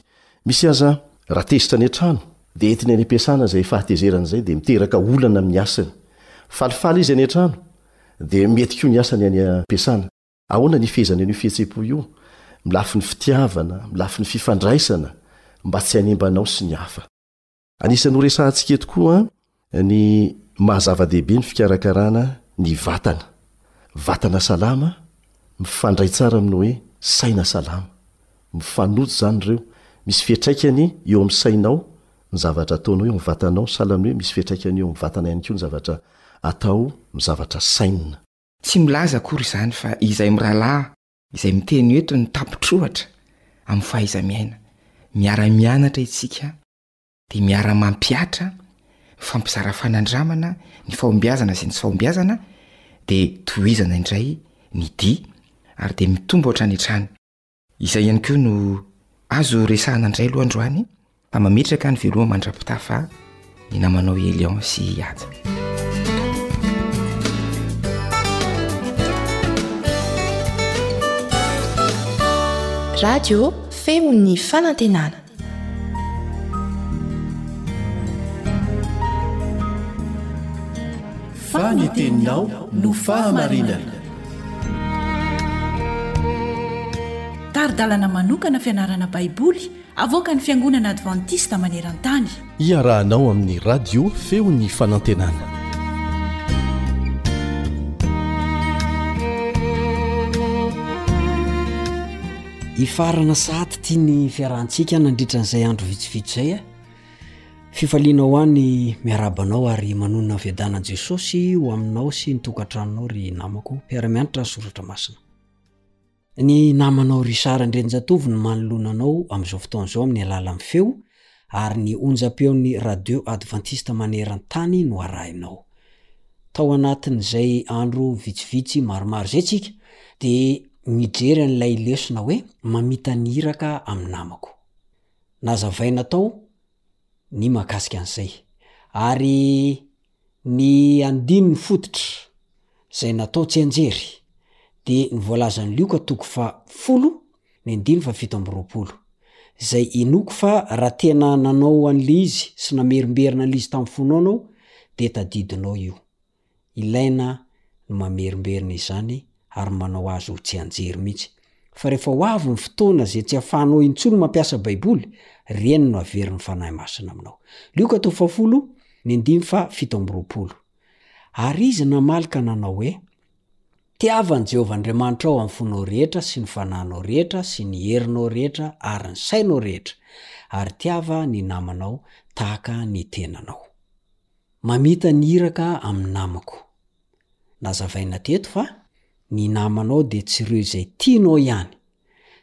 Misy aza, raha tezitra any an-trano, dia entiny any am-piasana izay fahatezerany izay, dia miteraka olana amin'ny asany. Falifaly izy any an-trano, dia mety koa ny asany any am-piasana. Ahoana ny hifehezana an'io fihetsem-po io, amin'ny lafiny fitiavana, amin'ny lafiny fifandraisana, mba tsy hanimba anao sy ny hafa? Anisan'ny horesahantsika eto koa ny maha zava-dehibe ny fikarakarana ny vatana. Vatana salama mifandray tsara amin'ny hoe saina salama. Mifanojo izany ireo. Misy fiatraikany eo amin'ny sainao ny zavatra ataonao eo amin'ny vatanao sahala amin'ny hoe misy fiatraikany eo amin'ny vatana ihany koa ny zavatra atao, ny zavatra sainina. Tsy milaza akory izany fa izay mirahalahy izay miteny eto ny tapitr'ohatra amin'ny fahaiza-miaina. Miara-mianatra isika dia miara-mampihatra ny fampizara fanandramana ny fahombiazana izay ny fahombiazana dia tohizana indray ny dia ary dia mitombo hatrany hatrany. Izay ihany koa no azo resahana indray aloha androany Mametraka ny veloma mandra-pitafa ny namanao Elion sy Ihaja. radio feon'ny fanantenana fa ny teninao no fahamarinana taridalana manokana fianarana baiboly Avoakan'ny Fiangonana Advantista maneran-tany. Iarahanao amin'ny Radio Feon'ny Fanantenana. Hifarana sahady tia ny fiarahantsika nandritra an'izay andro vitsivitsy izay. Eh. Fifaliana ho ahy ny miaraba anao ary manonona ny fiadanan'i Jesosy ho aminao sy ny tokantranonao ry namako. Mpiara-mianatra ny soratra masina. Ny namanao Richard Andrianjatovo no manoloana anao amin'izao fotoana izao amin'ny alalan'ny feo ary ny onjam-peon'ny Radio Adventiste maneran-tany no arahinao. Tao anatin'izay andro vitsivitsy maromaro izay tsika dia nijery an'ilay lesona hoe mamita ny iraka amin'ny namako. Nazavaina tao ny mahakasika an'izay. Ary ny andininy fototra izay natao tsianjery dia ny voalazan'i Lioka toko faha folo ny andininy faha fito amby roapolo. Izay inoako fa raha tena nanao an'ilay izy sy namerimberina an'ilay izy tamin'ny fonao anao dia tadidinao io. ilaina ny mamerimberina izany ary manao azy ho tsianjery mihitsy. Fa rehefa ho avy ny fotoana izay tsy ahafahanao intsony mampiasa Baiboly, ireny no averin'ny Fanahy Masina aminao. Lioka toko fahafolo, ny andininy faha fito amby roapolo. Ary izy namaly ka nanao hoe, Tiava an'i Jehovah Andriamanitrao amin'ny fonao rehetra sy ny fanahinao rehetra sy ny herinao rehetra ary ny sainao rehetra, ary tiava ny namanao tahaka ny tenanao. Mamita ny iraka amin'ny namako. Nazavaina teto fa ny namanao dia tsy ireo izay tianao ihany,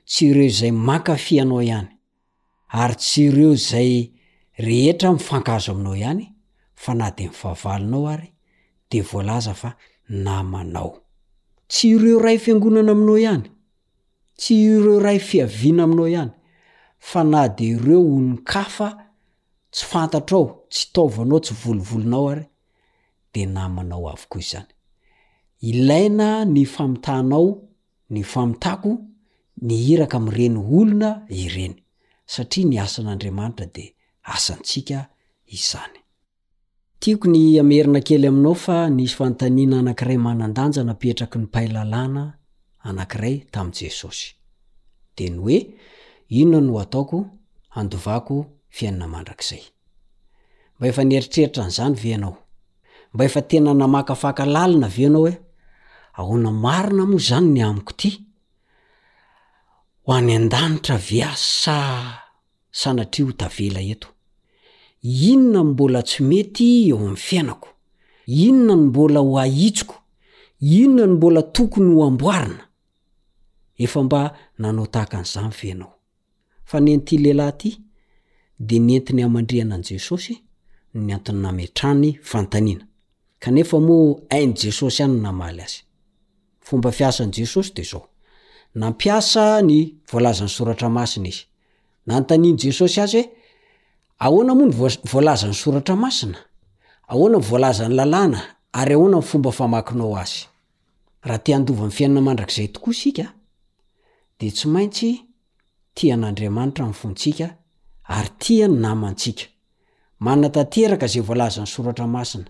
tsy ireo izay mankafy anao ihany, ary tsy ireo izay rehetra mifankahazo aminao ihany fa na dia ny fahavalonao ary dia voalaza fa namanao. Tsy ireo iray fiangonana aminao ihany, tsy ireo iray fiaviana aminao ihany, fa na dia ireo olon-kafa tsy fantatrao, tsy taovanao, tsy volovolonao ary dia namanao avokoa izany. Ilaina ny famitànao, ny famitàko, ny iraka amin'ireny olona ireny, satria ny asan'Andriamanitra dia asantsika izany. Tiako ny hamerina kely aminao fa nisy fanontaniana anankiray manan-danja napetraky ny mpahay lalàna anankiray tamin'i Jesosy. Dia ny hoe, Inona no hataoko handovako fiainana mandrakizay? Mba efa nieritreritra an'izany ve ianao? Mba efa tena namakafaka lalina ve ianao hoe, Ahoana marina moa izany ny amiko ity? Ho any an-danitra ve aho sa Sanatria ho tavela eto. Inona no mbola tsy mety eo amin'ny fiainako? Inona no mbola ho ahitsiko? Inona no mbola tokony ho amboarina? Efa mba nanao tahaka an'izany ve ianao? Fa nen'ity lehilahy ity dia nentiny hamandrihana an'i Jesosy ny antony nametrahany fanontaniana. Kanefa moa hain'i Jesosy ihany ny namaly azy. Fomba fiasan'i Jesosy dia izao, Nampiasa ny voalazan'ny Soratra Masina izy. Nanontanian'i Jesosy azy hoe, Ahoana moa ny voalazan'ny Soratra Masina? Ahoana ny voalazan'ny Lalàna? Ary ahoana ny fomba famakinao azy? Raha te handova ny fiainana mandrakizay tokoa isika, dia tsy maintsy tia an'Andriamanitra amin'ny fontsika ary tia ny namantsika. Manatanteraka izay voalazan'ny Soratra Masina.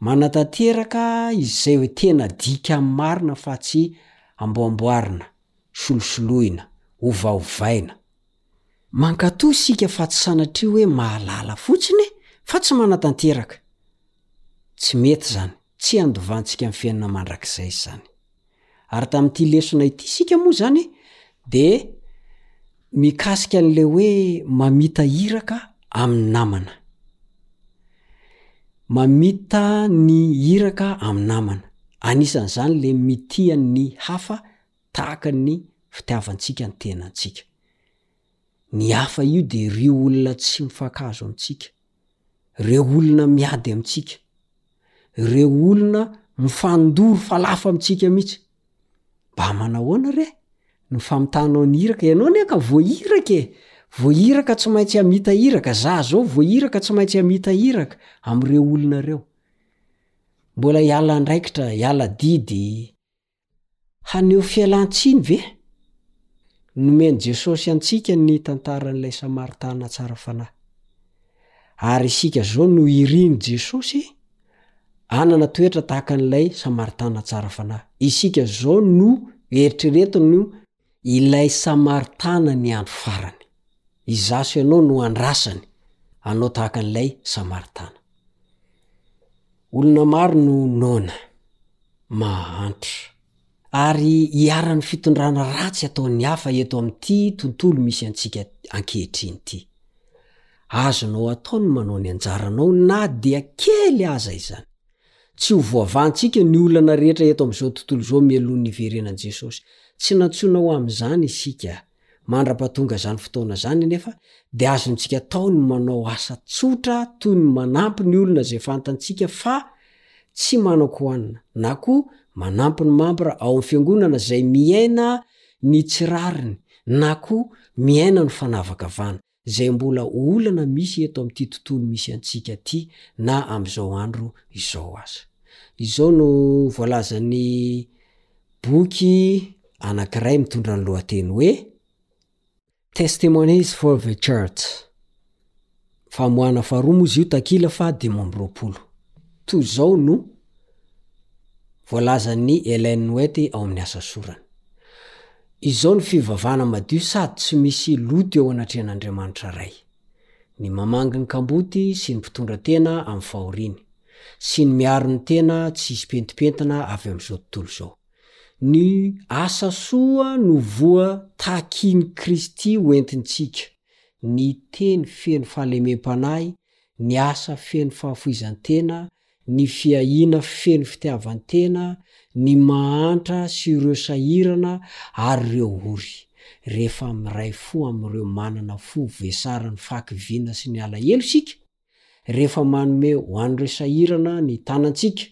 Manatanteraka izay tena dika marina fa tsy amboamboarina, solosoloina, ovaovaina. Mankatò isika fa tsy sanatria hoe mahalala fotsiny fa tsy manatanteraka. Tsy mety izany. Tsy iandovantsika ny fiainana mandrakizay izany. Ary tamin'ity lesona ity isika moa izany dia mikasika an'ilay hoe mamita iraka amin'ny namana. Mamita ny iraka amin'ny namana. Anisan'izany ilay mitia ny hafa tahaka ny fitiavantsika ny tenantsika. Ny hafa io dia ry olona tsy mifankahazo amintsika, ireo olona miady amintsika, ireo olona mifandoro fa lafo amintsika mihitsy. Mba manahoana re no famotahanao ny iraka? Ianao anie ka voairaka e! Voairaka tsy maintsy hamita iraka, za zao voairaka tsy maintsy hamita iraka amin'ireo olona ireo. Mbola hiala andraikitra, hiala didy. Haneho fialan-tsiny ve? Nomen'i Jesosy antsika ny tantaran'ilay Samaritana tsara fanahy. Ary isika izao no irin'i Jesosy hanana toetra tahaka an'ilay Samaritana tsara fanahy. Isika izao no eritreretin'io Ilay Samaritana ny andro farany. Izaho sy ianao no andrasany hanao tahaka an'ilay Samaritana. Olona maro no noana, mahantra, ary iharan'ny fitondrana ratsy ataon'ny hafa eto amin'ity tontolo misy antsika ankehitriny ity. Azonao atao ny manao ny anjaranao na dia kely aza izany. Tsy ho voavantsika ny olana rehetra eto amin'izao tontolo izao mialohan'ny hiverenan'i Jesosy. Tsy nantsoina ho amin'izany isika. Mandra-pahatonga izany fotoana izany anefa, dia azontsika atao ny manao asa tsotra toy ny manampy ny olona izay fantantsika fa tsy manan-kohanina, na koa manampy ny mambra ao amin'ny fiangonana izay miaina ny tsy rariny na koa miaina ny fanavakavahana. izay mbola olana misy eto amin'ity tontolo misy antsika ity na amin'izao andro izao aza. Izao no voalazan'ny boky anankiray mitondra ny lohateny hoe Testimonies for the Church, Famoahana faharoa moa izy io, takila faha dimy amby roapolo. Toy izao no voalazan'i Ellen White ao amin'ny asa sorany. Izao ny fivavahana madio sady tsy misy loto eo anatrehan'Andriamanitra Ray, ny mamangy ny kamboty sy ny mpitondra tena amin'ny fahoriany, sy ny miaro ny tena tsy hisy pentimpentina avy amin'izao tontolo izao. Ny asa soa no voa takin'i Kristy ho entintsika, ny teny feno fahalemem-panahy, ny asa feno fahafoizan-tena, ny fiahiana feno fitiavan-tena, ny mahantra sy ireo sahirana ary ireo ory, rehefa miray fo amin'ireo manana fo voesaran'ny fahakiviana sy ny alahelo isika, rehefa manome ho an'ireo sahirana ny tanantsika,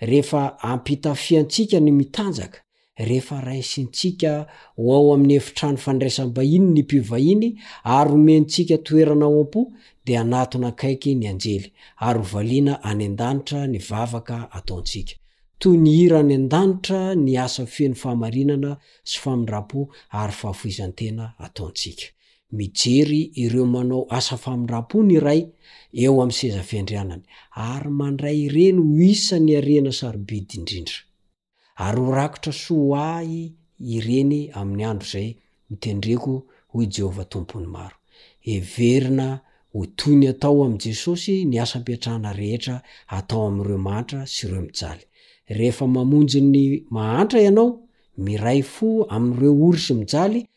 rehefa ampitafiantsika ny mitanjaka, Rehefa raisintsika ho ao amin'ny efitrano fandraisam-bahiny ny mpivahiny ary omentsika toerana ao am-po, dia hanatona akaiky ny anjely ary hovaliana any an-danitra ny vavaka ataontsika. Toy ny hira any an-danitra ny asa feno fahamarinana sy famindram-po ary fahafoizan-tena ataontsika. Mijery ireo manao asa famindram-po ny Ray eo amin'ny seza fiandrianany, ary mandray ireny ho isan'ny harena sarobidy indrindra. ary ho rakotra soa ho ahy ireny amin'ny andro izay ho tendreko, hoy Jehovah Tompon'ny maro. Heverina ho toy ny atao amin'i Jesosy ny asam-piantrana rehetra atao amin'ireo mahantra sy ireo mijaly. Rehefa mamonjy ny mahantra ianao, miray fo amin'ireo ory sy mijaly,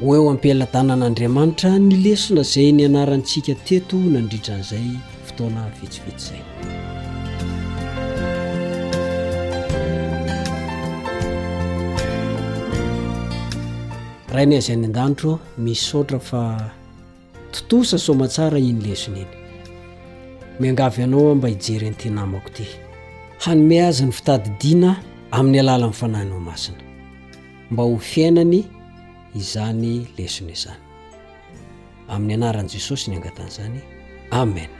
Ho eo am-pelatanan'Andriamanitra ny lesona izay nianarantsika teto nandritra an'izay fotoana vitsivitsy izay. rainay izay any an-danitro misaotra fa Tontosa soamatsara iny lesona iny. Miangavy anao aho mba hijery an'ity namako ity. Hanome azy ny fitadidiana amin'ny alalan'ny Fanahinao Masina mba ho fiainany izany lesona izany. Amin'ny anaran'i Jesosy ny angatan'izany. Amen.